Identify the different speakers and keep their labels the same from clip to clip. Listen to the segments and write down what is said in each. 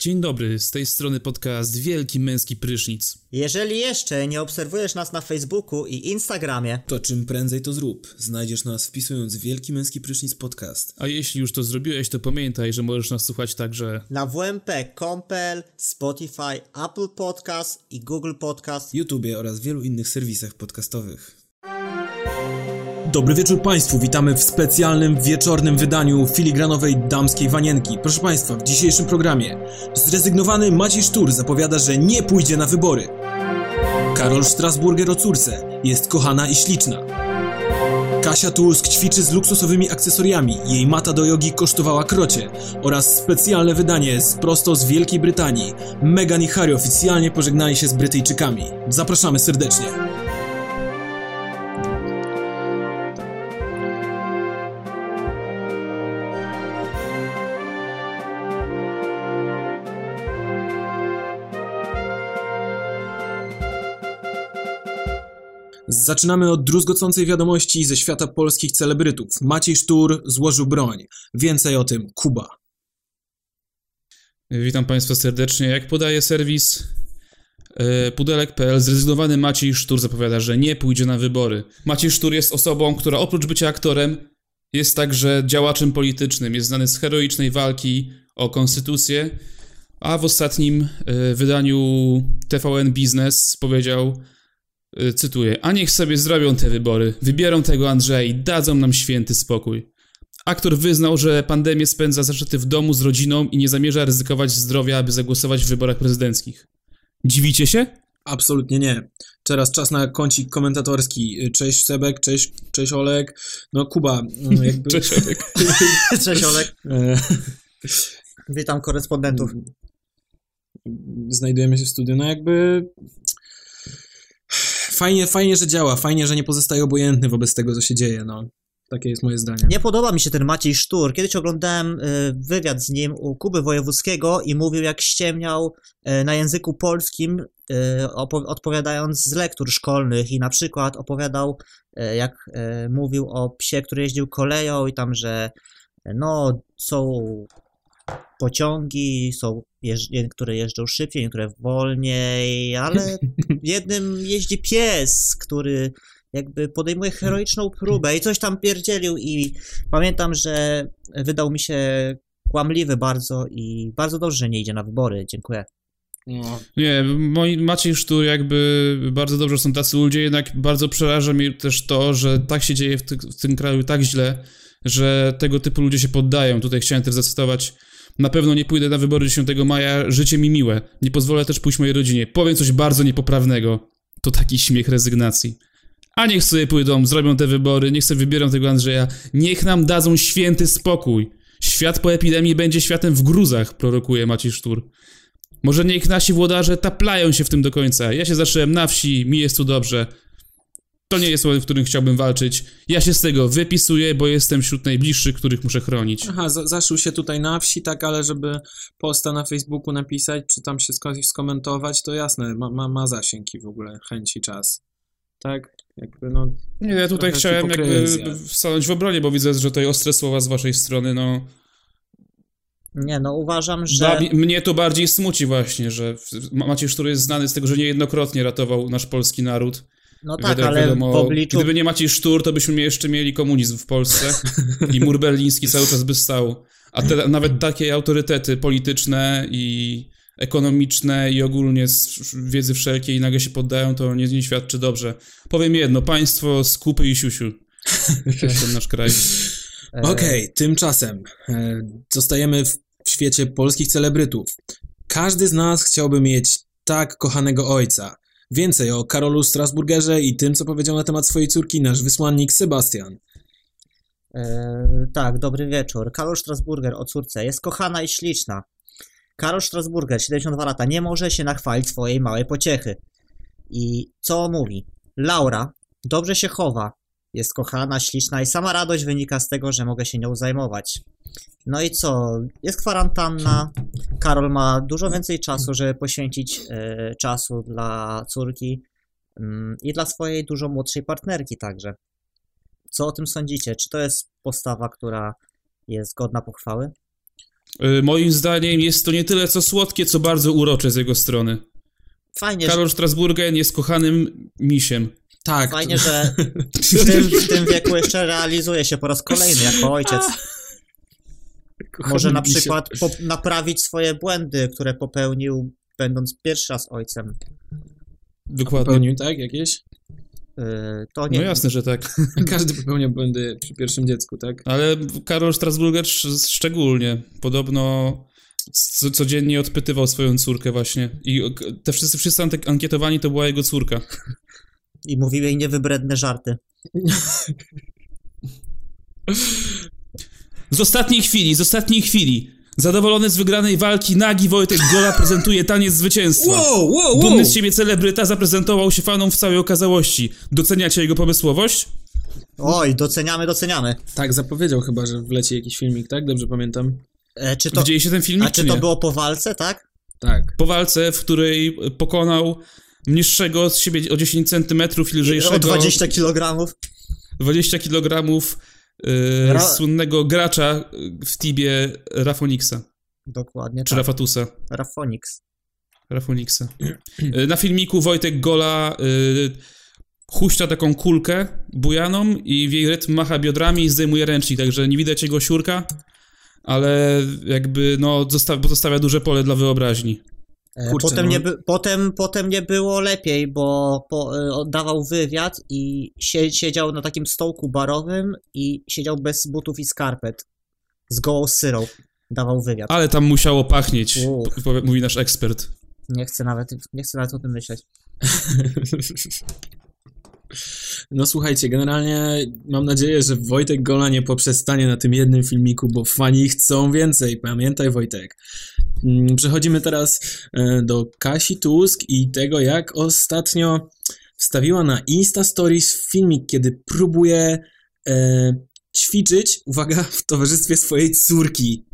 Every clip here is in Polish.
Speaker 1: Dzień dobry, z tej strony podcast Wielki Męski Prysznic.
Speaker 2: Jeżeli jeszcze nie obserwujesz nas na Facebooku i Instagramie,
Speaker 3: to czym prędzej to zrób. Znajdziesz nas wpisując Wielki Męski Prysznic Podcast.
Speaker 1: A jeśli już to zrobiłeś, to pamiętaj, że możesz nas słuchać także
Speaker 2: na WMP.compel, Spotify, Apple Podcast i Google Podcast,
Speaker 3: YouTube oraz wielu innych serwisach podcastowych. Dobry wieczór Państwu, witamy w specjalnym wieczornym wydaniu filigranowej damskiej wanienki. Proszę Państwa, w dzisiejszym programie zrezygnowany Maciej Sztur zapowiada, że nie pójdzie na wybory. Karol Strasburger o córce, jest kochana i śliczna. Kasia Tusk ćwiczy z luksusowymi akcesoriami, jej mata do jogi kosztowała krocie oraz specjalne wydanie z prosto z Wielkiej Brytanii. Meghan i Harry oficjalnie pożegnali się z Brytyjczykami. Zapraszamy serdecznie. Zaczynamy od druzgocącej wiadomości ze świata polskich celebrytów. Maciej Sztur złożył broń. Więcej o tym Kuba.
Speaker 1: Witam Państwa serdecznie. Jak podaje serwis e, Pudelek.pl, zrezygnowany Maciej Sztur zapowiada, że nie pójdzie na wybory. Maciej Sztur jest osobą, która oprócz bycia aktorem jest także działaczem politycznym. Jest znany z heroicznej walki o konstytucję, a w ostatnim e, wydaniu TVN Business powiedział, cytuję, a niech sobie zrobią te wybory, wybierą tego Andrzeja i dadzą nam święty spokój. Aktor wyznał, że pandemię spędza zaszyty w domu z rodziną i nie zamierza ryzykować zdrowia, aby zagłosować w wyborach prezydenckich. Dziwicie się?
Speaker 3: Absolutnie nie. Teraz czas na kącik komentatorski. Cześć Sebek, cześć, cześć Olek. No Kuba,
Speaker 1: mm, jakby... Cześć Olek.
Speaker 2: cześć Olek. E, Witam korespondentów.
Speaker 3: Znajdujemy się w studiu. No jakby fajnie, fajnie, że działa, fajnie, że nie pozostaje obojętny wobec tego, co się dzieje, no. Takie jest moje zdanie.
Speaker 2: Nie podoba mi się ten Maciej Sztur. Kiedyś oglądałem y, wywiad z nim u Kuby Wojewódzkiego i mówił, jak ściemniał y, na języku polskim, y, odpowiadając z lektur szkolnych i na przykład opowiadał, jak mówił o psie, który jeździł koleją i tam, że no, są pociągi, są jeż niektóre jeżdżą szybciej, niektóre wolniej, ale jednym jeździ pies, który jakby podejmuje heroiczną próbę i coś tam pierdzielił i pamiętam, że wydał mi się kłamliwy bardzo i bardzo dobrze, że nie idzie na wybory. Dziękuję.
Speaker 1: No. Nie, moi, Maciej Sztur jakby bardzo dobrze są tacy ludzie, jednak bardzo przeraża mnie też to, że tak się dzieje w, ty, w tym kraju tak źle, że tego typu ludzie się poddają. Tutaj chciałem też zacytować na pewno nie pójdę na wybory 10 maja, życie mi miłe. Nie pozwolę też pójść mojej rodzinie. Powiem coś bardzo niepoprawnego. To taki śmiech rezygnacji. A niech sobie pójdą, zrobią te wybory, niech sobie wybiorą tego Andrzeja. Niech nam dadzą święty spokój. Świat po epidemii będzie światem w gruzach, prorokuje Maciej Sztur. Może niech nasi włodarze taplają się w tym do końca. Ja się zacząłem na wsi, mi jest tu dobrze. To nie jest moment, w którym chciałbym walczyć. Ja się z tego wypisuję, bo jestem wśród najbliższych, których muszę chronić.
Speaker 3: Aha, zaszył się tutaj na wsi, tak, ale żeby posta na Facebooku napisać, czy tam się skomentować, to jasne, ma, ma, ma zasięgi w ogóle, chęci, czas. Tak? Jakby, no,
Speaker 1: nie, ja tutaj chciałem jakby stanąć w obronie, bo widzę, że tutaj ostre słowa z waszej strony, no...
Speaker 2: Nie, no uważam, że...
Speaker 1: mnie to bardziej smuci właśnie, że Maciej Sztur jest znany z tego, że niejednokrotnie ratował nasz polski naród
Speaker 2: no tak, wiadomo, ale wiadomo, w obliczu...
Speaker 1: Gdyby nie Maciej Sztur, to byśmy jeszcze mieli komunizm w Polsce i mur berliński cały czas by stał. A te, nawet takie autorytety polityczne i ekonomiczne i ogólnie z wiedzy wszelkiej nagle się poddają, to nie, nie świadczy dobrze. Powiem jedno, państwo skupy i siusiu. ten nasz kraj.
Speaker 3: Okej, okay, tymczasem e, zostajemy w świecie polskich celebrytów. Każdy z nas chciałby mieć tak kochanego ojca, Więcej o Karolu Strasburgerze i tym, co powiedział na temat swojej córki nasz wysłannik Sebastian.
Speaker 2: E, tak, dobry wieczór. Karol Strasburger o córce jest kochana i śliczna. Karol Strasburger, 72 lata, nie może się nachwalić swojej małej pociechy. I co mówi? Laura dobrze się chowa, jest kochana, śliczna i sama radość wynika z tego, że mogę się nią zajmować. No i co? Jest kwarantanna. Karol ma dużo więcej czasu, żeby poświęcić y, czasu dla córki y, i dla swojej dużo młodszej partnerki także. Co o tym sądzicie? Czy to jest postawa, która jest godna pochwały?
Speaker 1: Y, Moim zdaniem jest to nie tyle co słodkie, co bardzo urocze z jego strony.
Speaker 2: Fajnie, że,
Speaker 1: Karol Strasburgen jest kochanym misiem.
Speaker 3: Tak.
Speaker 2: fajnie, że w tym, w tym wieku jeszcze realizuje się po raz kolejny jako ojciec. Może na przykład po, naprawić swoje błędy, które popełnił będąc pierwszy raz ojcem.
Speaker 1: Dokładnie.
Speaker 3: Popełnił, tak? Jakieś?
Speaker 2: Yy, to nie
Speaker 1: No jasne, że tak.
Speaker 3: Każdy popełnia błędy przy pierwszym dziecku, tak?
Speaker 1: Ale Karol Strasburger sz- szczególnie. Podobno co, codziennie odpytywał swoją córkę właśnie. I te wszyscy, wszyscy ankietowani to była jego córka.
Speaker 2: I mówił jej niewybredne żarty.
Speaker 1: Z ostatniej chwili, z ostatniej chwili. Zadowolony z wygranej walki, nagi Wojtek Gola prezentuje taniec zwycięstwa.
Speaker 3: Wow, wow, wow!
Speaker 1: Dumny z siebie celebryta zaprezentował się fanom w całej okazałości. Doceniacie jego pomysłowość?
Speaker 2: Oj, doceniamy, doceniamy.
Speaker 3: Tak, zapowiedział chyba, że wleci jakiś filmik, tak? Dobrze pamiętam?
Speaker 2: E, czy to,
Speaker 1: ten filmik,
Speaker 2: a czy
Speaker 1: czy
Speaker 2: to było po walce, tak?
Speaker 3: Tak.
Speaker 1: Po walce, w której pokonał niższego z siebie o 10 cm i lżejszego...
Speaker 2: O 20 kg.
Speaker 1: 20 kg yy,
Speaker 2: Ra-
Speaker 1: słynnego gracza w Tibie Rafoniksa,
Speaker 2: Dokładnie
Speaker 1: czy
Speaker 2: tak.
Speaker 1: Rafatusa.
Speaker 2: Rafonix.
Speaker 1: Rafoniksa. Yy, Na filmiku Wojtek Gola yy, huśta taką kulkę bujaną i w jej rytm macha biodrami i zdejmuje ręcznik, także nie widać jego siurka, ale jakby no zostawia, duże pole dla wyobraźni.
Speaker 2: E,
Speaker 3: Kurczę,
Speaker 2: potem,
Speaker 3: no.
Speaker 2: nie by, potem, potem nie było lepiej, bo po, e, oddawał wywiad i sie, siedział na takim stołku barowym i siedział bez butów i skarpet. Z gołą syrą dawał wywiad.
Speaker 1: Ale tam musiało pachnieć, mówi nasz ekspert.
Speaker 2: Nie chcę nawet, nie chcę nawet o tym myśleć.
Speaker 3: No słuchajcie, generalnie mam nadzieję, że Wojtek Gola nie poprzestanie na tym jednym filmiku, bo fani chcą więcej. Pamiętaj Wojtek. Mm, Przechodzimy teraz e, do Kasi Tusk i tego, jak ostatnio wstawiła na Insta Stories filmik, kiedy próbuje e, ćwiczyć, uwaga, w towarzystwie swojej córki.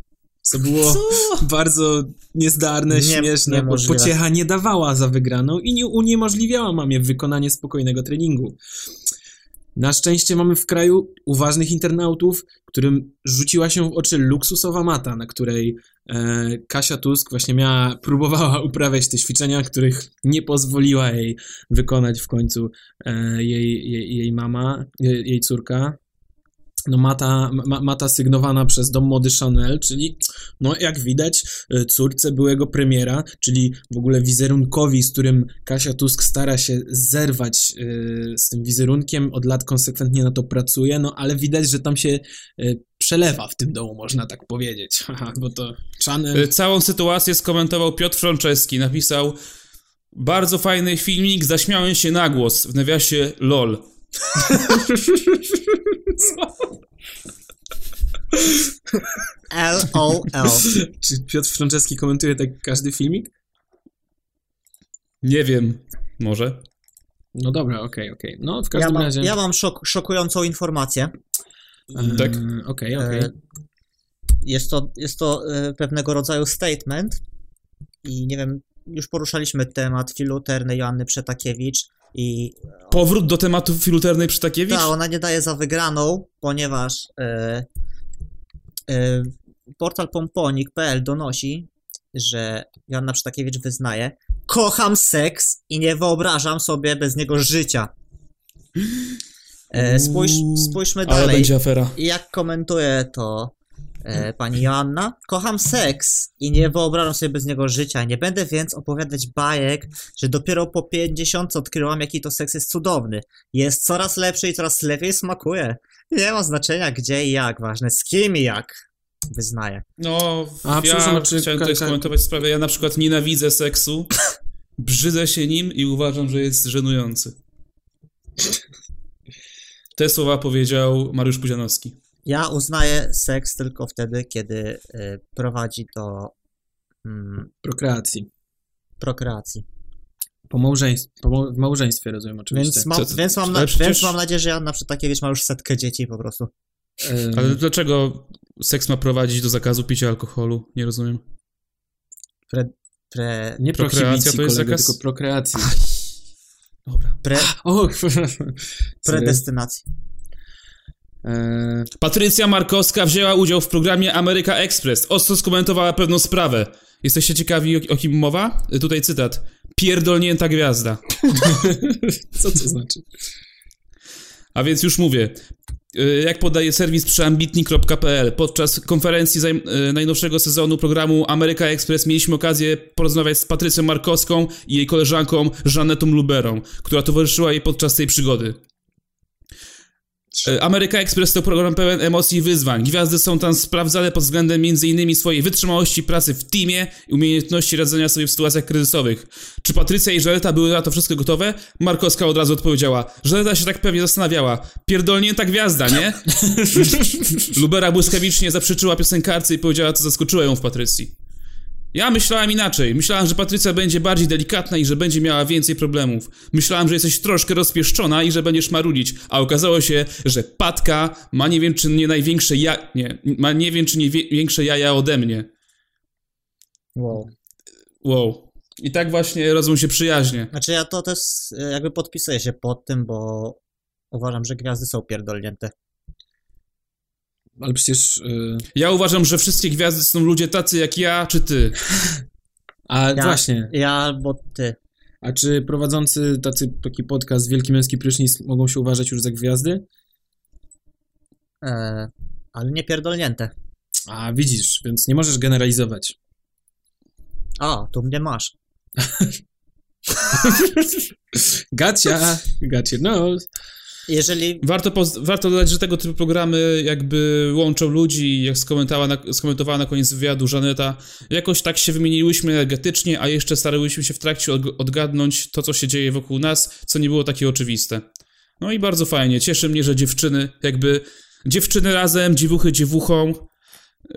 Speaker 3: Co było bardzo niezdarne,
Speaker 2: Nie-
Speaker 3: śmieszne, bo pociecha nie dawała za wygraną i nie uniemożliwiała mamie wykonanie spokojnego treningu. Na szczęście mamy w kraju uważnych internautów, którym rzuciła się w oczy luksusowa mata, na której e, Kasia Tusk właśnie miała, próbowała uprawiać te ćwiczenia, których nie pozwoliła jej wykonać w końcu e, jej, jej, jej mama, jej, jej córka. No mata, ma, mata sygnowana przez dom mody Chanel, czyli no jak widać e, córce byłego premiera, czyli w ogóle wizerunkowi, z którym Kasia Tusk stara się zerwać e, z tym wizerunkiem, od lat konsekwentnie na to pracuje, no ale widać, że tam się e, przelewa w tym domu, można tak powiedzieć, bo to Chanel...
Speaker 1: Y, Całą sytuację skomentował Piotr Frączeski. Napisał bardzo fajny filmik, zaśmiałem się na głos, w nawiasie LOL.
Speaker 2: LOL.
Speaker 3: Czy Piotr Franceski komentuje tak każdy filmik?
Speaker 1: Nie wiem, może.
Speaker 3: No dobra, okej, okej. No w
Speaker 2: Ja
Speaker 3: każdym
Speaker 2: mam,
Speaker 3: razie...
Speaker 2: ja mam szok, szokującą informację.
Speaker 3: e,
Speaker 1: Tak.
Speaker 3: Okej, okej.
Speaker 2: E, Jest to, jest to e, pewnego rodzaju statement i nie wiem, już poruszaliśmy temat filuterny Joanny Przetakiewicz i
Speaker 1: Powrót do tematu filuternej Przytakiewicz?
Speaker 2: ta, ona nie daje za wygraną, ponieważ e, e, portal pomponik.pl donosi, że Joanna Przetakiewicz wyznaje kocham seks i nie wyobrażam sobie bez niego życia. E, spójrz,
Speaker 1: Uuu,
Speaker 2: spójrzmy
Speaker 1: Ale
Speaker 2: dalej.
Speaker 1: będzie afera.
Speaker 2: Jak komentuje to e, pani Joanna? Kocham seks i nie wyobrażam sobie bez niego życia. Nie będę więc opowiadać bajek, że dopiero po 50 odkryłam, jaki to seks jest cudowny. Jest coraz lepszy i coraz lepiej smakuje. Nie ma znaczenia gdzie i jak, ważne z kim i jak. Wyznaję.
Speaker 1: No,
Speaker 3: A,
Speaker 1: ja
Speaker 3: czy
Speaker 1: chciałem tutaj skomentować sprawę. Ja na przykład nienawidzę seksu, brzydzę się nim i uważam, że jest żenujący. Te słowa powiedział Mariusz Pudzianowski.
Speaker 2: Ja uznaję seks tylko wtedy, kiedy e, prowadzi do mm,
Speaker 3: Prokreacji.
Speaker 2: prokreacji.
Speaker 3: Po małżeństwie, po mał- w małżeństwie rozumiem oczywiście.
Speaker 2: Więc, ma,
Speaker 1: Co- co-
Speaker 2: więc, mam na,
Speaker 1: ale przecież-
Speaker 2: więc mam nadzieję, że Joanna Przytakiewicz ma już setkę dzieci po prostu.
Speaker 1: Ale dlaczego seks ma prowadzić do zakazu picia alkoholu? Nie rozumiem.
Speaker 2: Pre, pre,
Speaker 3: nie
Speaker 1: prokreacja
Speaker 3: prohibicji,
Speaker 1: to jest
Speaker 3: kolego,
Speaker 1: zakaz?
Speaker 3: tylko prokreacji.
Speaker 1: Dobra.
Speaker 2: pre,
Speaker 3: O,
Speaker 2: predestynacji.
Speaker 3: Eee,
Speaker 1: Patrycja Markowska wzięła udział w programie Ameryka Express. Ostro skomentowała pewną sprawę. Jesteście ciekawi, o, kim mowa? Tutaj cytat. Pierdolnięta gwiazda.
Speaker 3: co to znaczy?
Speaker 1: A więc już mówię. Y, Jak podaje serwis przeambitni.pl, podczas konferencji najnowszego sezonu programu Ameryka Express mieliśmy okazję porozmawiać z Patrycją Markowską i jej koleżanką Żanetą Luberą, która towarzyszyła jej podczas tej przygody. Y, Ameryka Express to program pełen emocji i wyzwań. Gwiazdy są tam sprawdzane pod względem m.in. swojej wytrzymałości pracy w teamie i umiejętności radzenia sobie w sytuacjach kryzysowych. Czy Patrycja i Żaneta były na to wszystko gotowe? Markowska od razu odpowiedziała. Żaneta się tak pewnie zastanawiała. Pierdolnięta gwiazda, nie? Lubera błyskawicznie zaprzeczyła piosenkarce i powiedziała, co zaskoczyło ją w Patrycji. Ja myślałem inaczej. Myślałem, że Patrycja będzie bardziej delikatna i że będzie miała więcej problemów. Myślałem, że jesteś troszkę rozpieszczona i że będziesz marudzić, a okazało się, że Patka ma nie wiem czy nie największe ja... nie, ma nie wiem czy nie większe jaja ode mnie.
Speaker 2: Wow.
Speaker 1: Wow. I tak właśnie rodzą się przyjaźnie.
Speaker 2: Znaczy ja to też e, jakby podpisuję się pod tym, bo uważam, że gwiazdy są pierdolnięte.
Speaker 3: Ale przecież... y,
Speaker 1: Ja uważam, że wszystkie gwiazdy są ludzie tacy jak ja czy ty.
Speaker 3: A
Speaker 2: Ja,
Speaker 3: właśnie,
Speaker 2: Ja albo ty.
Speaker 3: a czy prowadzący tacy, taki podcast Wielki Męski Prysznic mogą się uważać już za gwiazdy?
Speaker 2: E, ale nie pierdolnięte.
Speaker 3: A widzisz, więc nie możesz generalizować.
Speaker 2: O, tu mnie masz.
Speaker 3: Gacia, gacie, no.
Speaker 2: Jeżeli
Speaker 1: Warto, poz- warto dodać, że tego typu programy jakby łączą ludzi jak skomentowała na, skomentowała na koniec wywiadu Żaneta, jakoś tak się wymieniłyśmy energetycznie, a jeszcze starałyśmy się w trakcie od- odgadnąć to, co się dzieje wokół nas, co nie było takie oczywiste. No i bardzo fajnie. Cieszy mnie, że dziewczyny, jakby dziewczyny razem, dziewuchy dziewuchą,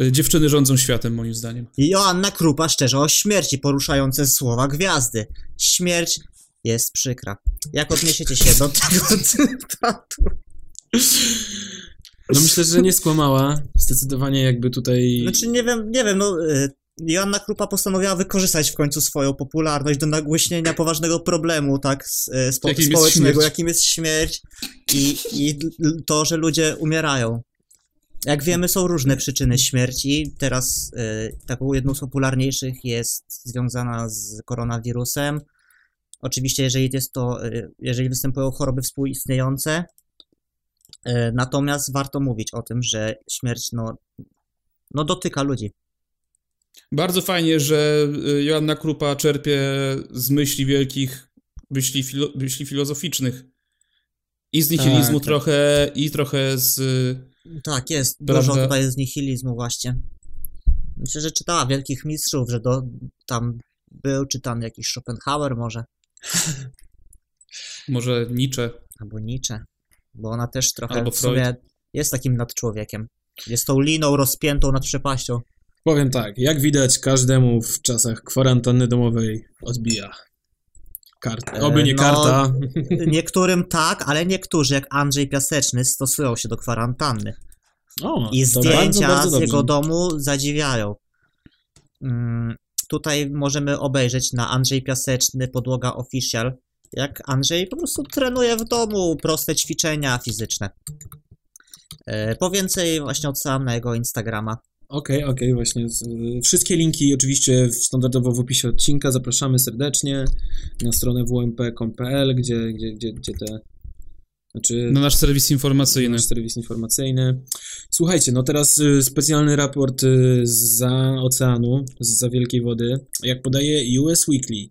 Speaker 1: y, dziewczyny rządzą światem, moim zdaniem.
Speaker 2: Joanna Krupa szczerze o śmierci poruszające słowa gwiazdy. Śmierć jest przykra. Jak odniesiecie się do tego cytatu?
Speaker 3: No myślę, że nie skłamała. Zdecydowanie jakby tutaj...
Speaker 2: Znaczy nie wiem, nie wiem, no y, Joanna Krupa postanowiła wykorzystać w końcu swoją popularność do nagłośnienia poważnego problemu, tak, s- y, spo,
Speaker 1: Jakim jest
Speaker 2: społecznego,
Speaker 1: śmierć.
Speaker 2: jakim jest śmierć i, i to, że ludzie umierają. Jak wiemy, są różne przyczyny śmierci. Teraz y, taką jedną z popularniejszych jest związana z koronawirusem. Oczywiście, jeżeli jest to, y, jeżeli występują choroby współistniejące, y, natomiast warto mówić o tym, że śmierć no, no dotyka ludzi.
Speaker 1: Bardzo fajnie, że y, Joanna Krupa czerpie z myśli wielkich, myśli, filo, myśli filozoficznych. I z nihilizmu
Speaker 3: tak.
Speaker 1: trochę, i trochę z...
Speaker 2: Tak, jest.
Speaker 1: Prawda.
Speaker 2: Dużo tutaj jest nihilizmu właśnie. Myślę, że czytała wielkich mistrzów, że do, tam był czytany jakiś Schopenhauer może,
Speaker 1: Może Nietzsche.
Speaker 2: albo Nietzsche, bo ona też trochę
Speaker 1: Albo
Speaker 2: w sumie jest takim nadczłowiekiem. Jest tą liną rozpiętą nad przepaścią.
Speaker 3: Powiem tak, jak widać każdemu w czasach kwarantanny domowej odbija. Karta.
Speaker 2: E,
Speaker 3: Oby nie
Speaker 2: no,
Speaker 3: karta.
Speaker 2: Niektórym tak, ale niektórzy, jak Andrzej Piaseczny, stosują się do kwarantanny.
Speaker 3: O,
Speaker 2: I
Speaker 3: to
Speaker 2: zdjęcia
Speaker 3: bardzo, bardzo
Speaker 2: z
Speaker 3: dobrze.
Speaker 2: jego domu zadziwiają. Mm, tutaj możemy obejrzeć na Andrzej Piaseczny, podłoga official, jak Andrzej po prostu trenuje w domu proste ćwiczenia fizyczne. E, po więcej właśnie odsyłam na jego Instagrama.
Speaker 3: Okej, okej, właśnie. z- Wszystkie linki oczywiście standardowo w opisie odcinka. Zapraszamy serdecznie na stronę wmp.com.pl, gdzie, gdzie, gdzie, gdzie te. Znaczy,
Speaker 1: Na nasz serwis informacyjny.
Speaker 3: nasz serwis informacyjny. Słuchajcie, no teraz y, specjalny raport y, za oceanu, za wielkiej wody. Jak podaje US Weekly,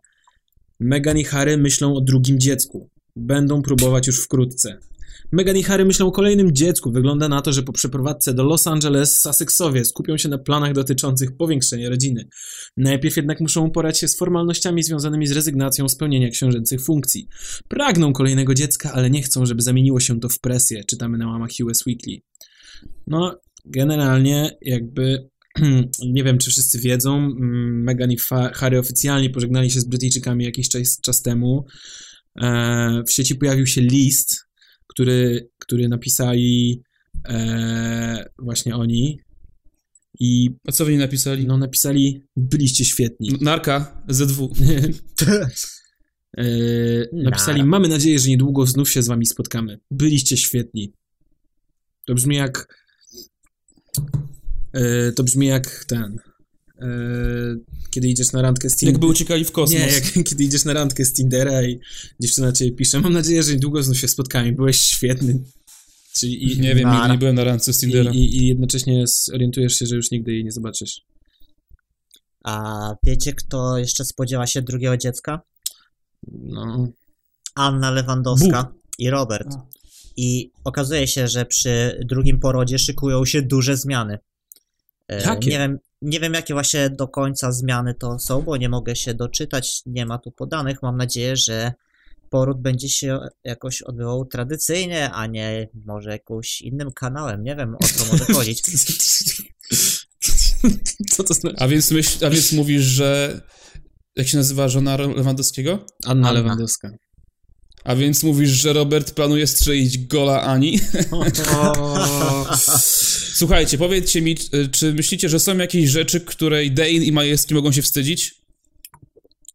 Speaker 3: Meghan i Harry myślą o drugim dziecku. Będą próbować już wkrótce. Meghan i Harry myślą o kolejnym dziecku. Wygląda na to, że po przeprowadzce do Los Angeles Sussexowie skupią się na planach dotyczących powiększenia rodziny. Najpierw jednak muszą uporać się z formalnościami związanymi z rezygnacją z pełnienia książęcych funkcji. Pragną kolejnego dziecka, ale nie chcą, żeby zamieniło się to w presję, czytamy na łamach US Weekly. No, generalnie jakby nie wiem, czy wszyscy wiedzą, mm, Meghan i Harry oficjalnie pożegnali się z Brytyjczykami jakiś czas, czas temu. E, w sieci pojawił się list, który, który napisali e, właśnie oni i
Speaker 1: A co wy nie napisali?
Speaker 3: no, napisali byliście świetni.
Speaker 1: Narka, ZW.
Speaker 3: E, napisali mamy nadzieję, że niedługo znów się z wami spotkamy. Byliście świetni. To brzmi jak... E, to brzmi jak ten... E, kiedy idziesz na randkę z Tindera.
Speaker 1: Jakby uciekali w kosmos.
Speaker 3: Nie, jak, kiedy idziesz na randkę z Tindera i dziewczyna ciebie pisze, mam nadzieję, że niedługo znów się spotkamy, byłeś świetny. Czyli i,
Speaker 1: Nie wiem, nigdy nie byłem na randce z Tindera.
Speaker 3: i, i, i jednocześnie zorientujesz się, że już nigdy jej nie zobaczysz.
Speaker 2: A wiecie, kto jeszcze spodziewa się drugiego dziecka?
Speaker 3: No,
Speaker 2: Anna Lewandowska i Robert. I okazuje się, że przy drugim porodzie szykują się duże zmiany. E,
Speaker 3: Jakie?
Speaker 2: Nie wiem, nie wiem, jakie właśnie do końca zmiany to są, bo nie mogę się doczytać, nie ma tu podanych. Mam nadzieję, że poród będzie się jakoś odbywał tradycyjnie, a nie może jakimś innym kanałem. Nie wiem, o co może chodzić.
Speaker 3: Co to znaczy?
Speaker 1: A więc, myśl, a więc mówisz, że... Jak się nazywa żona Lewandowskiego?
Speaker 3: Anna
Speaker 2: Anna.
Speaker 3: Lewandowska.
Speaker 1: A więc mówisz, że Robert planuje strzelić gola Ani? Słuchajcie, powiedzcie mi, czy myślicie, że są jakieś rzeczy, której Dane i Majewski mogą się wstydzić?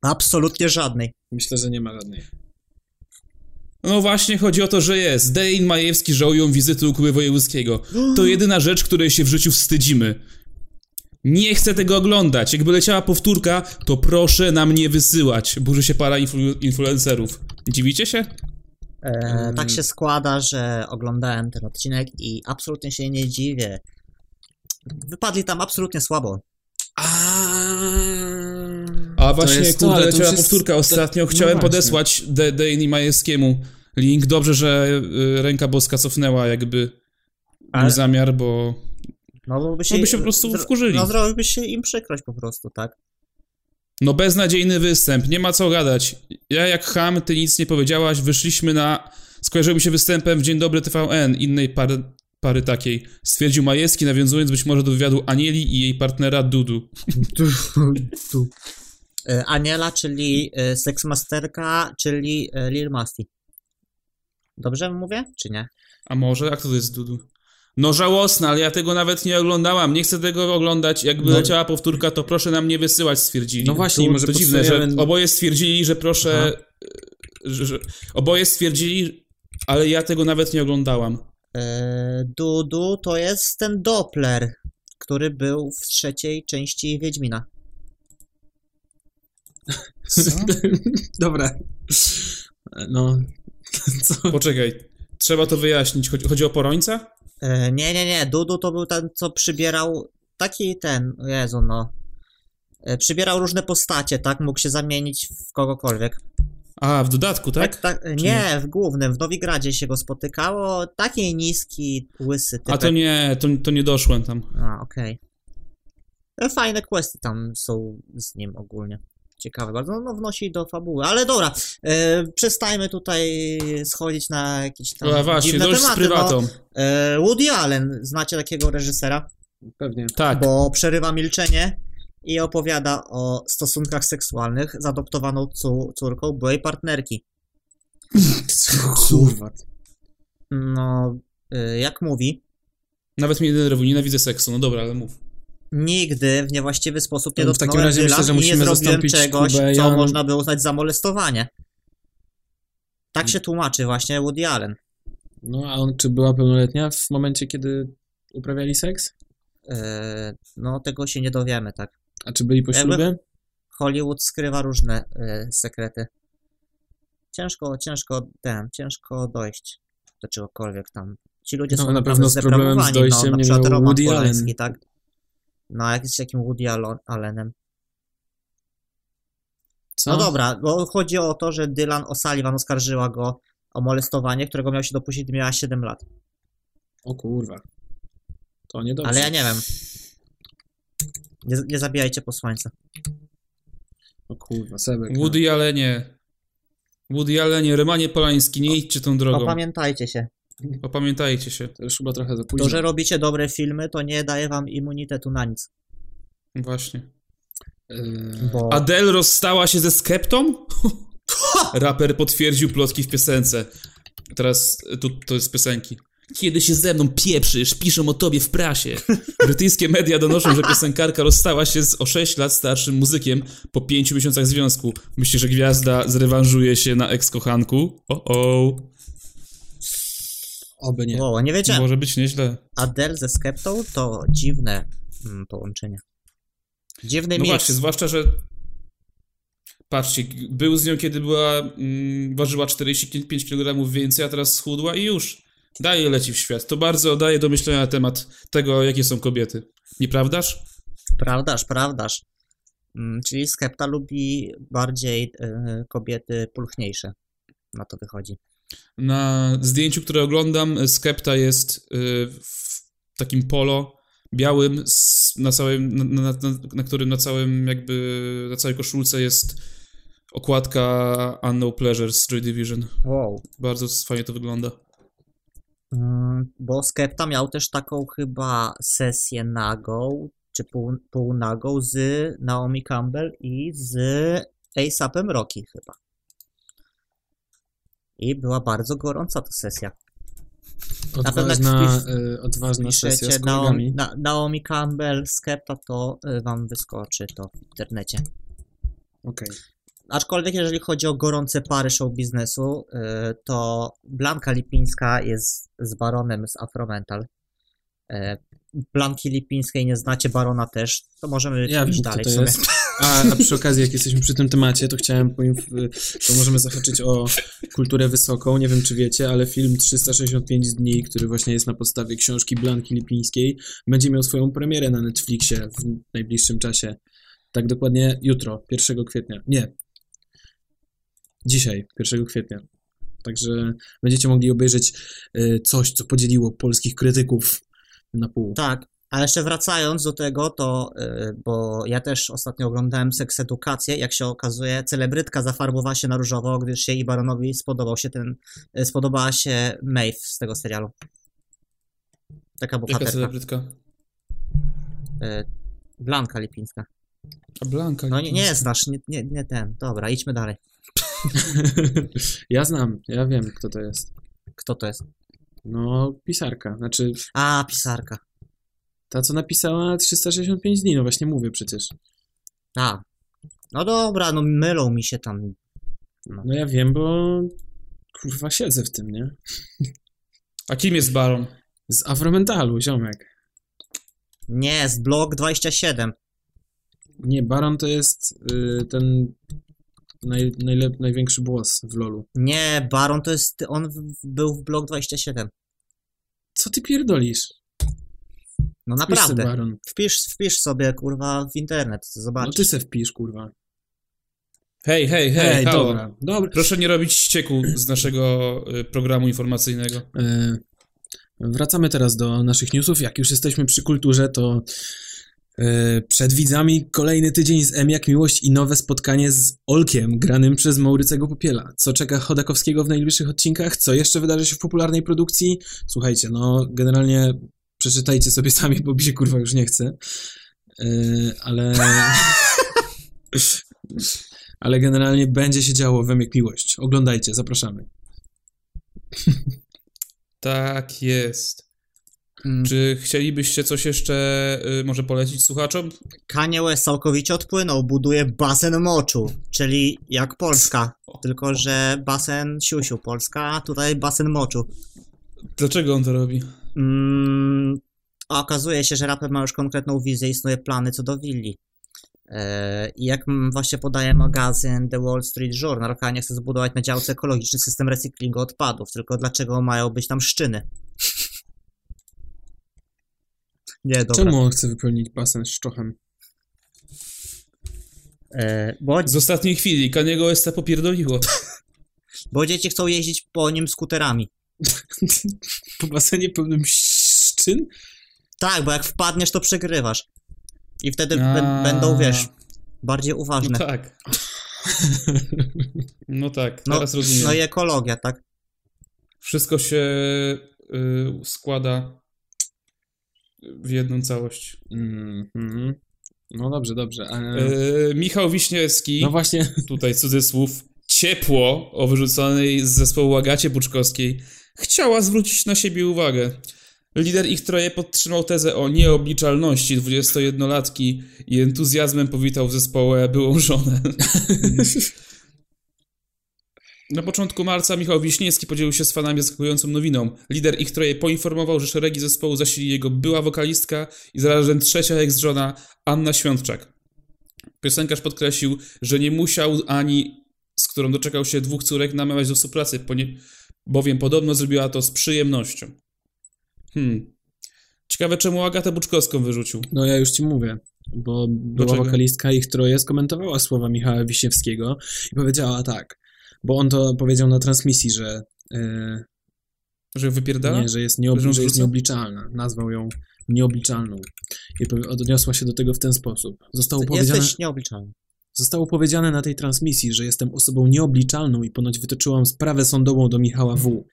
Speaker 2: Absolutnie żadnej.
Speaker 3: Myślę, że nie ma żadnej.
Speaker 1: No właśnie, chodzi o to, że jest. Dane i Majewski żałują wizyty u Kuby Wojewódzkiego. To jedyna rzecz, której się w życiu wstydzimy. Nie chcę tego oglądać. Jakby leciała powtórka, to proszę nam nie wysyłać. Burzy się para influ- influencerów. Dziwicie się?
Speaker 2: E,
Speaker 3: Mm.
Speaker 2: Tak się składa, że oglądałem ten odcinek i absolutnie się nie dziwię. Wypadli tam absolutnie słabo.
Speaker 1: A właśnie, kurde,
Speaker 3: to
Speaker 1: leciała powtórka ostatnio.
Speaker 3: no
Speaker 1: Chciałem podesłać De- Dane i Majewskiemu link. Dobrze, że y, ręka boska cofnęła jakby
Speaker 2: Ale-
Speaker 1: mój zamiar, bo...
Speaker 2: No bo by się,
Speaker 1: No by się po prostu wkurzyli.
Speaker 2: No zrobiłby się im przykrość po prostu, tak?
Speaker 1: No beznadziejny występ, nie ma co gadać. Ja jak ham, ty nic nie powiedziałaś, wyszliśmy na... Skojarzyłem się występem w Dzień Dobry TVN, innej pary, pary takiej. Stwierdził Majewski, nawiązując być może do wywiadu Anieli i jej partnera Dudu.
Speaker 2: E, Aniela, czyli e, seksmasterka, czyli e, Lil Masti. Dobrze mówię, czy nie?
Speaker 1: A może? Jak to jest Dudu? No żałosne, ale ja tego nawet nie oglądałam. Nie chcę tego oglądać. Jakby
Speaker 3: No.
Speaker 1: leciała powtórka, to proszę nam nie wysyłać, stwierdzili.
Speaker 3: No właśnie,
Speaker 1: to,
Speaker 3: może
Speaker 1: to dziwne, że oboje stwierdzili, że proszę... Że, że, oboje stwierdzili, ale ja tego nawet nie oglądałam.
Speaker 2: E, Dudu to jest ten Doppler, który był w trzeciej części Wiedźmina.
Speaker 3: Dobra. No. Co?
Speaker 1: Poczekaj, trzeba to wyjaśnić. Chodzi, chodzi o Porońca?
Speaker 2: E, nie, nie, nie. Dudu to był ten, co przybierał taki ten, Jezu, no. E, przybierał różne postacie, tak? Mógł się zamienić w kogokolwiek.
Speaker 1: A, w dodatku, tak?
Speaker 2: tak nie, w głównym, w Nowigradzie się go spotykało. Taki niski, łysy typek.
Speaker 1: A to nie, to, to nie doszłem tam.
Speaker 2: A, okej. E, Fajne questy tam są z nim ogólnie. Ciekawe bardzo. No, no wnosi do fabuły. Ale dobra, e, przestajmy tutaj schodzić na jakieś tam
Speaker 1: A właśnie,
Speaker 2: dziwne
Speaker 1: dość z
Speaker 2: tematy.
Speaker 1: prywatą.
Speaker 2: No, e, Woody Allen, znacie takiego reżysera?
Speaker 3: Pewnie.
Speaker 1: Tak.
Speaker 2: Bo przerywa milczenie i opowiada o stosunkach seksualnych z adoptowaną córką byłej partnerki.
Speaker 3: Kurwa.
Speaker 2: No, e, jak mówi,
Speaker 1: Nawet mnie denerwuje, nienawidzę seksu. No dobra, ale mów.
Speaker 2: Nigdy w niewłaściwy sposób nie
Speaker 3: To w takim
Speaker 2: dotknąłem
Speaker 3: razie
Speaker 2: Dylan
Speaker 3: myślę, że
Speaker 2: i nie
Speaker 3: musimy
Speaker 2: zrobiłem czegoś,
Speaker 3: Kubę.
Speaker 2: co
Speaker 3: Ja-
Speaker 2: można by uznać za molestowanie. Tak się tłumaczy właśnie Woody Allen.
Speaker 3: No, a on czy była pełnoletnia w momencie, kiedy uprawiali seks?
Speaker 2: E, no, tego się nie dowiemy, tak.
Speaker 3: A czy byli po
Speaker 2: Jakby-
Speaker 3: ślubie?
Speaker 2: Hollywood skrywa różne e, sekrety. Ciężko, ciężko, ten, ciężko dojść do czegokolwiek tam. Ci ludzie
Speaker 3: No,
Speaker 2: są
Speaker 3: na
Speaker 2: naprawdę
Speaker 3: pewno z problemem z
Speaker 2: zdeprawowani,
Speaker 3: dojściem
Speaker 2: no, na
Speaker 3: nie
Speaker 2: przykład
Speaker 3: miał
Speaker 2: Roman
Speaker 3: Woody
Speaker 2: Polański,
Speaker 3: Allen.
Speaker 2: tak. No, jak jest jakim Woody Allenem.
Speaker 3: Co?
Speaker 2: No dobra, bo chodzi o to, że Dylan O'Sullivan oskarżyła go o molestowanie, którego miał się dopuścić, gdy miała 7 lat.
Speaker 3: O kurwa. To niedobrze.
Speaker 2: Ale ja nie wiem. Nie, nie zabijajcie posłańca.
Speaker 3: O kurwa, Sebek. no.
Speaker 1: Woody Allenie. Woody Allenie, Rymanie Polański, nie idźcie tą drogą.
Speaker 2: Opamiętajcie się.
Speaker 1: Opamiętajcie się.
Speaker 3: To już chyba trochę za późno.
Speaker 2: To, że robicie dobre filmy, to nie daje wam immunitetu na nic.
Speaker 1: Właśnie.
Speaker 3: Yy,
Speaker 2: Bo...
Speaker 1: Adele rozstała się ze Skeptą? Raper potwierdził plotki w piosence. Teraz e, tu, to jest z piosenki. Kiedy się ze mną pieprzysz, piszą o tobie w prasie. Brytyjskie media donoszą, że piosenkarka rozstała się z o 6 lat starszym muzykiem po 5 miesiącach związku. Myślisz, że gwiazda zrewanżuje się na eks-kochanku? O, o.
Speaker 3: Oby nie.
Speaker 2: Wow, nie wiedziałem.
Speaker 1: Może być nieźle.
Speaker 2: Adele ze Skeptą to dziwne mm, połączenie. Dziwny
Speaker 1: No właśnie, zwłaszcza, że patrzcie, był z nią, kiedy była, mm, ważyła 45 kg więcej, a teraz schudła i już. Daje leci w świat. To bardzo daje do myślenia na temat tego, jakie są kobiety. Nieprawdaż?
Speaker 2: Prawdaż, prawdaż. Mm, Czyli Skepta lubi bardziej e, kobiety pulchniejsze. Na to wychodzi.
Speaker 1: Na zdjęciu, które oglądam, Skepta jest y, w takim polo białym, na, całym, na, na, na, którym na całym jakby, na całej koszulce jest okładka Unknown Pleasure z Joy Division.
Speaker 2: Wow.
Speaker 1: Bardzo fajnie to wygląda.
Speaker 2: Mm, Bo Skepta miał też taką chyba sesję nagą, czy pół, półnagą z Naomi Campbell i z A$APem Rocky chyba. I była bardzo gorąca ta sesja.
Speaker 3: Odważna, y, odważna sesja z
Speaker 2: Naomi, na, Naomi Campbell, Skepta, to y, wam wyskoczy to w internecie.
Speaker 3: Okej.
Speaker 2: Aczkolwiek jeżeli chodzi o gorące pary show biznesu, y, to Blanka Lipińska jest z Baronem z Afromental. Blanki Lipińskiej nie znacie, Barona też, to możemy
Speaker 3: Ja
Speaker 2: iść
Speaker 3: wiem, kto
Speaker 2: dalej
Speaker 3: to
Speaker 2: w sumie.
Speaker 3: jest. A, a przy okazji, jak jesteśmy przy tym temacie, to chciałem, to możemy zahaczyć o kulturę wysoką. Nie wiem, czy wiecie, ale film 365 dni, który właśnie jest na podstawie książki Blanki Lipińskiej, będzie miał swoją premierę na Netflixie w najbliższym czasie. Tak dokładnie jutro, 1 kwietnia. Nie. Dzisiaj, 1 kwietnia. Także będziecie mogli obejrzeć y, coś, co podzieliło polskich krytyków na pół.
Speaker 2: Tak, a jeszcze wracając do tego, to, y, bo ja też ostatnio oglądałem Seks Edukację, jak się okazuje, celebrytka zafarbowała się na różowo, gdyż się i Baronowi spodobał się ten, y, spodobała się Maeve z tego serialu. Taka
Speaker 1: Jaka
Speaker 2: bohaterka.
Speaker 1: celebrytka?
Speaker 2: Y, Blanka Lipińska.
Speaker 1: A Blanka.
Speaker 2: No nie, nie znasz, nie, nie, nie ten. Dobra, idźmy dalej.
Speaker 3: ja znam, ja wiem, kto to jest.
Speaker 2: Kto to jest?
Speaker 3: No, pisarka. Znaczy,
Speaker 2: A, pisarka.
Speaker 3: Ta, co napisała 365 dni, no właśnie mówię przecież.
Speaker 2: A. No dobra, no mylą mi się tam.
Speaker 3: No ja wiem, bo kurwa siedzę w tym, nie?
Speaker 1: A kim jest Baron?
Speaker 3: Z Afromentalu, ziomek.
Speaker 2: Nie, z blog 27.
Speaker 3: Nie, Baron to jest y, ten naj, najlep, największy boss w LoLu.
Speaker 2: Nie, Baron to jest, on w, był w blog 27.
Speaker 3: Co ty pierdolisz?
Speaker 2: No
Speaker 3: Wpisz
Speaker 2: naprawdę.
Speaker 3: Baron.
Speaker 2: Wpisz, wpisz sobie, kurwa, w internet,
Speaker 3: No
Speaker 2: zobacz.
Speaker 3: ty se wpisz, kurwa.
Speaker 1: Hej, hej, hej,
Speaker 3: Ej,
Speaker 1: halo.
Speaker 3: dobra, dobra.
Speaker 1: Proszę nie robić ścieku z naszego y, programu informacyjnego.
Speaker 3: E, Wracamy teraz do naszych newsów. Jak już jesteśmy przy kulturze, to e, przed widzami kolejny tydzień z M jak miłość i nowe spotkanie z Olkiem, granym przez Maurycego Popiela. Co czeka Chodakowskiego w najbliższych odcinkach? Co jeszcze wydarzy się w popularnej produkcji? Słuchajcie, no generalnie przeczytajcie sobie sami, bo mi się kurwa już nie chce. E, ale... ale generalnie będzie się działo w M jak miłość. Oglądajcie, zapraszamy.
Speaker 1: Tak jest.
Speaker 2: Mm,
Speaker 1: Czy chcielibyście coś jeszcze y, może polecić słuchaczom?
Speaker 2: Kanye West całkowicie odpłynął, buduje basen moczu, czyli jak Polska, tylko że basen siusiu Polska, a tutaj basen moczu.
Speaker 1: Dlaczego on to robi?
Speaker 2: Mm, a okazuje się, że raper ma już konkretną wizję, istnieje plany co do willi. E, I jak mm, właśnie podaje magazyn The Wall Street Journal, Kanye chce zbudować na działce ekologiczny system recyklingu odpadów, tylko dlaczego mają być tam szczyny? Nie, dobra.
Speaker 3: Czemu on chce wypełnić basen z szczochem?
Speaker 2: E, bo,
Speaker 1: Z ostatniej chwili Kaniego Westa popierdoliło.
Speaker 2: bo dzieci chcą jeździć po nim skuterami.
Speaker 3: po basenie pełnym szczyn?
Speaker 2: Tak, bo jak wpadniesz, to przegrywasz. I wtedy
Speaker 1: A.
Speaker 2: bę- będą, wiesz, bardziej
Speaker 1: No
Speaker 2: uważne.
Speaker 1: tak. No tak,
Speaker 2: No,
Speaker 1: teraz rozumiem.
Speaker 2: no i ekologia, tak?
Speaker 1: Wszystko się y, składa w jedną całość.
Speaker 3: Mhm. No dobrze, dobrze. ale-
Speaker 1: Y, Michał Wiśniewski,
Speaker 3: No właśnie,
Speaker 1: tutaj cudzysłów, ciepło o wyrzuconej z zespołu Agacie Buczkowskiej, chciała zwrócić na siebie uwagę. Lider ich troje podtrzymał tezę o nieobliczalności 21-latki i entuzjazmem powitał w zespole byłą żonę. Na początku marca Michał Wiśniewski podzielił się z fanami zaskakującą nowiną. Lider ich troje poinformował, że szeregi zespołu zasili jego była wokalistka i zarazem trzecia ex-żona Anna Świątczak. Piosenkarz podkreślił, że nie musiał ani, którą doczekał się dwóch córek, namawiać do współpracy, ponie- bowiem podobno zrobiła to z przyjemnością. Hmm. Ciekawe, czemu Agatę Buczkowską wyrzucił.
Speaker 3: No ja już ci mówię, bo była
Speaker 1: Dlaczego?
Speaker 3: wokalistka ich troje skomentowała słowa Michała Wiśniewskiego i powiedziała tak, bo on to powiedział na transmisji, że, e,
Speaker 1: Że wypierdala?
Speaker 3: nie, że jest,
Speaker 1: Że on
Speaker 3: że jest nieobliczalna. Nazwał ją nieobliczalną i odniosła się do tego w ten sposób. Zostało powiedziane,
Speaker 2: Jesteś nieobliczalny.
Speaker 3: Zostało powiedziane na tej transmisji, że jestem osobą nieobliczalną i ponoć wytoczyłam sprawę sądową do Michała W.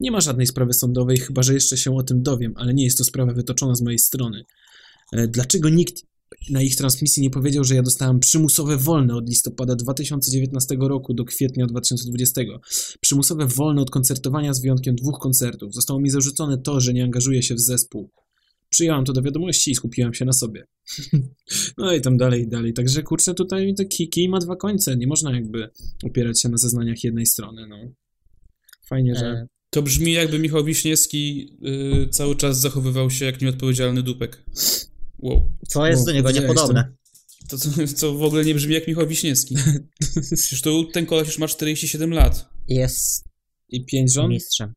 Speaker 3: Nie ma żadnej sprawy sądowej, chyba że jeszcze się o tym dowiem, ale nie jest to sprawa wytoczona z mojej strony. E, Dlaczego nikt na ich transmisji nie powiedział, że ja dostałam przymusowe wolne od listopada 2019 roku do kwietnia 2020? Przymusowe wolne od koncertowania z wyjątkiem dwóch koncertów. Zostało mi zarzucone to, że nie angażuję się w zespół. Przyjęłam to do wiadomości i skupiłam się na sobie. No i tam dalej, dalej. Także kurczę, tutaj to kij, kij ma dwa końce. Nie można jakby opierać się na zeznaniach jednej strony, no. Fajnie, że...
Speaker 2: E,
Speaker 1: To brzmi jakby Michał Wiśniewski y, cały czas zachowywał się jak nieodpowiedzialny dupek. Wow.
Speaker 2: Co jest
Speaker 3: O,
Speaker 2: do niego niepodobne.
Speaker 1: To co, co w ogóle nie brzmi jak Michał Wiśniewski. Przecież tu ten koleś już ma 47 lat.
Speaker 2: Jest
Speaker 3: I pięć żon?
Speaker 2: mistrzem.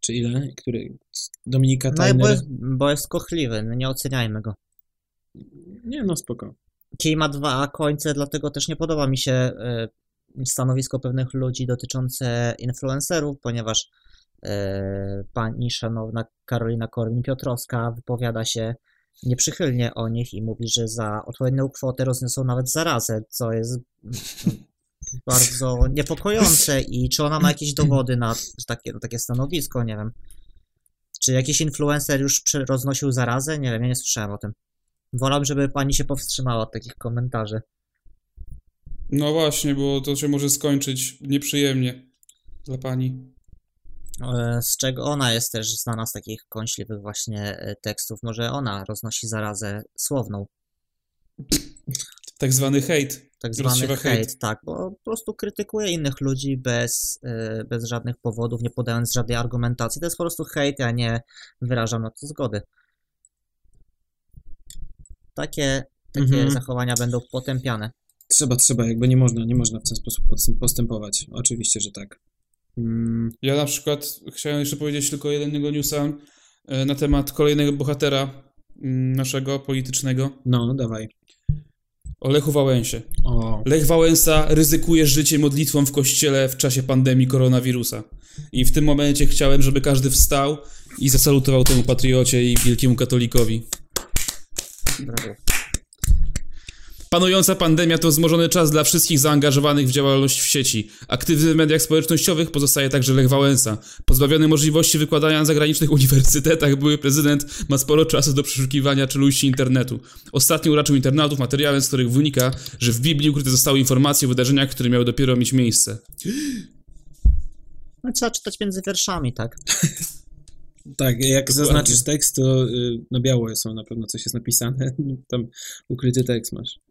Speaker 3: Czy ile? Który? Dominika
Speaker 2: No i bo
Speaker 3: Tyner?
Speaker 2: jest, bo jest kochliwy, no nie oceniajmy go.
Speaker 3: Nie, no spoko.
Speaker 2: Kij ma dwa końce, dlatego też nie podoba mi się e, stanowisko pewnych ludzi dotyczące influencerów, ponieważ e, pani szanowna Karolina Korwin-Piotrowska wypowiada się nieprzychylnie o nich i mówi, że za odpowiednią kwotę rozniosą nawet zarazę, co jest mm, bardzo niepokojące i czy ona ma jakieś dowody na takie, na takie stanowisko, nie wiem. Czy jakiś influencer już roznosił zarazę? Nie wiem, ja nie słyszałem o tym. Wolałbym, żeby pani się powstrzymała od takich komentarzy.
Speaker 1: No właśnie, bo to się może skończyć nieprzyjemnie dla pani.
Speaker 2: E, Z czego ona jest też znana z takich kąśliwych właśnie e, tekstów. Może ona roznosi zarazę słowną.
Speaker 1: Tak zwany hejt.
Speaker 2: Tak zwany hejt,
Speaker 1: hejt.
Speaker 2: tak, bo po prostu krytykuje innych ludzi bez, e, bez żadnych powodów, nie podając żadnej argumentacji. To jest po prostu hejt, a nie wyrażam na to zgody. Takie, takie
Speaker 3: Mhm.
Speaker 2: zachowania będą potępiane.
Speaker 3: Trzeba, trzeba, jakby nie można, nie można w ten sposób postępować. Oczywiście, że tak. Mm,
Speaker 1: Ja na przykład chciałem jeszcze powiedzieć tylko jednego newsa e, na temat kolejnego bohatera mm, naszego politycznego,
Speaker 3: no, dawaj.
Speaker 1: O Lechu Wałęsie.
Speaker 3: O,
Speaker 1: Lech Wałęsa ryzykuje życie modlitwą w kościele w czasie pandemii koronawirusa. I w tym momencie chciałem, żeby każdy wstał i zasalutował temu patriocie i wielkiemu katolikowi.
Speaker 2: Brawo.
Speaker 1: Panująca pandemia to wzmożony czas dla wszystkich zaangażowanych w działalność w sieci. Aktywny w mediach społecznościowych pozostaje także Lech Wałęsa. Pozbawiony możliwości wykładania na zagranicznych uniwersytetach, były prezydent ma sporo czasu do przeszukiwania czeluści internetu. Ostatnio uraczył internautów materiałem, z których wynika, że w Biblii ukryte zostały informacje o wydarzeniach, które miały dopiero mieć miejsce.
Speaker 2: No, trzeba czytać między wierszami, tak?
Speaker 3: tak, jak
Speaker 1: Dokładnie.
Speaker 3: zaznaczysz tekst, to y, na biało są na pewno coś jest napisane. Tam ukryty tekst masz.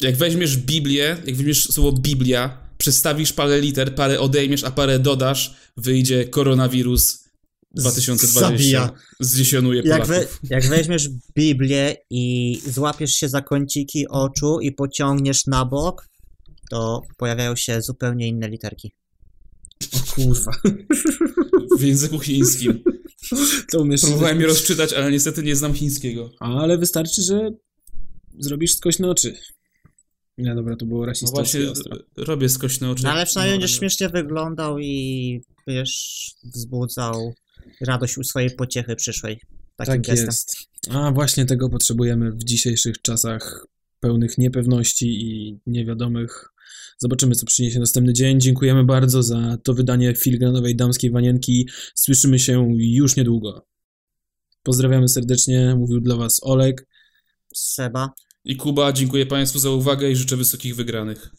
Speaker 1: Jak weźmiesz Biblię, jak weźmiesz słowo Biblia, przestawisz parę liter, parę odejmiesz, a parę dodasz, wyjdzie koronawirus 2020.
Speaker 2: Zabija.
Speaker 1: Zdziesiąnuje
Speaker 2: Jak,
Speaker 1: Polaków.
Speaker 2: we, jak weźmiesz Biblię i złapiesz się za kąciki oczu i pociągniesz na bok, to pojawiają się zupełnie inne literki.
Speaker 3: O kurwa.
Speaker 1: W języku chińskim.
Speaker 3: To umiesz...
Speaker 1: Próbowałem je rozczytać, ale niestety nie znam chińskiego.
Speaker 3: Ale wystarczy, że zrobisz skośne oczy. Nie, dobra, to było
Speaker 1: No
Speaker 3: rasistowskie
Speaker 1: właśnie,
Speaker 3: ostro.
Speaker 1: robię skośne oczy.
Speaker 2: No ale przynajmniej
Speaker 1: No,
Speaker 2: będziesz śmiesznie wyglądał i wiesz, wzbudzał radość u swojej pociechy przyszłej. Takim
Speaker 3: Tak
Speaker 2: gestem.
Speaker 3: jest. A właśnie tego potrzebujemy w dzisiejszych czasach pełnych niepewności i niewiadomych. Zobaczymy, co przyniesie następny dzień. Dziękujemy bardzo za to wydanie filigranowej damskiej wanienki. Słyszymy się już niedługo. Pozdrawiamy serdecznie. Mówił dla Was Olek.
Speaker 2: Seba.
Speaker 1: I Kuba, dziękuję Państwu za uwagę i życzę wysokich wygranych.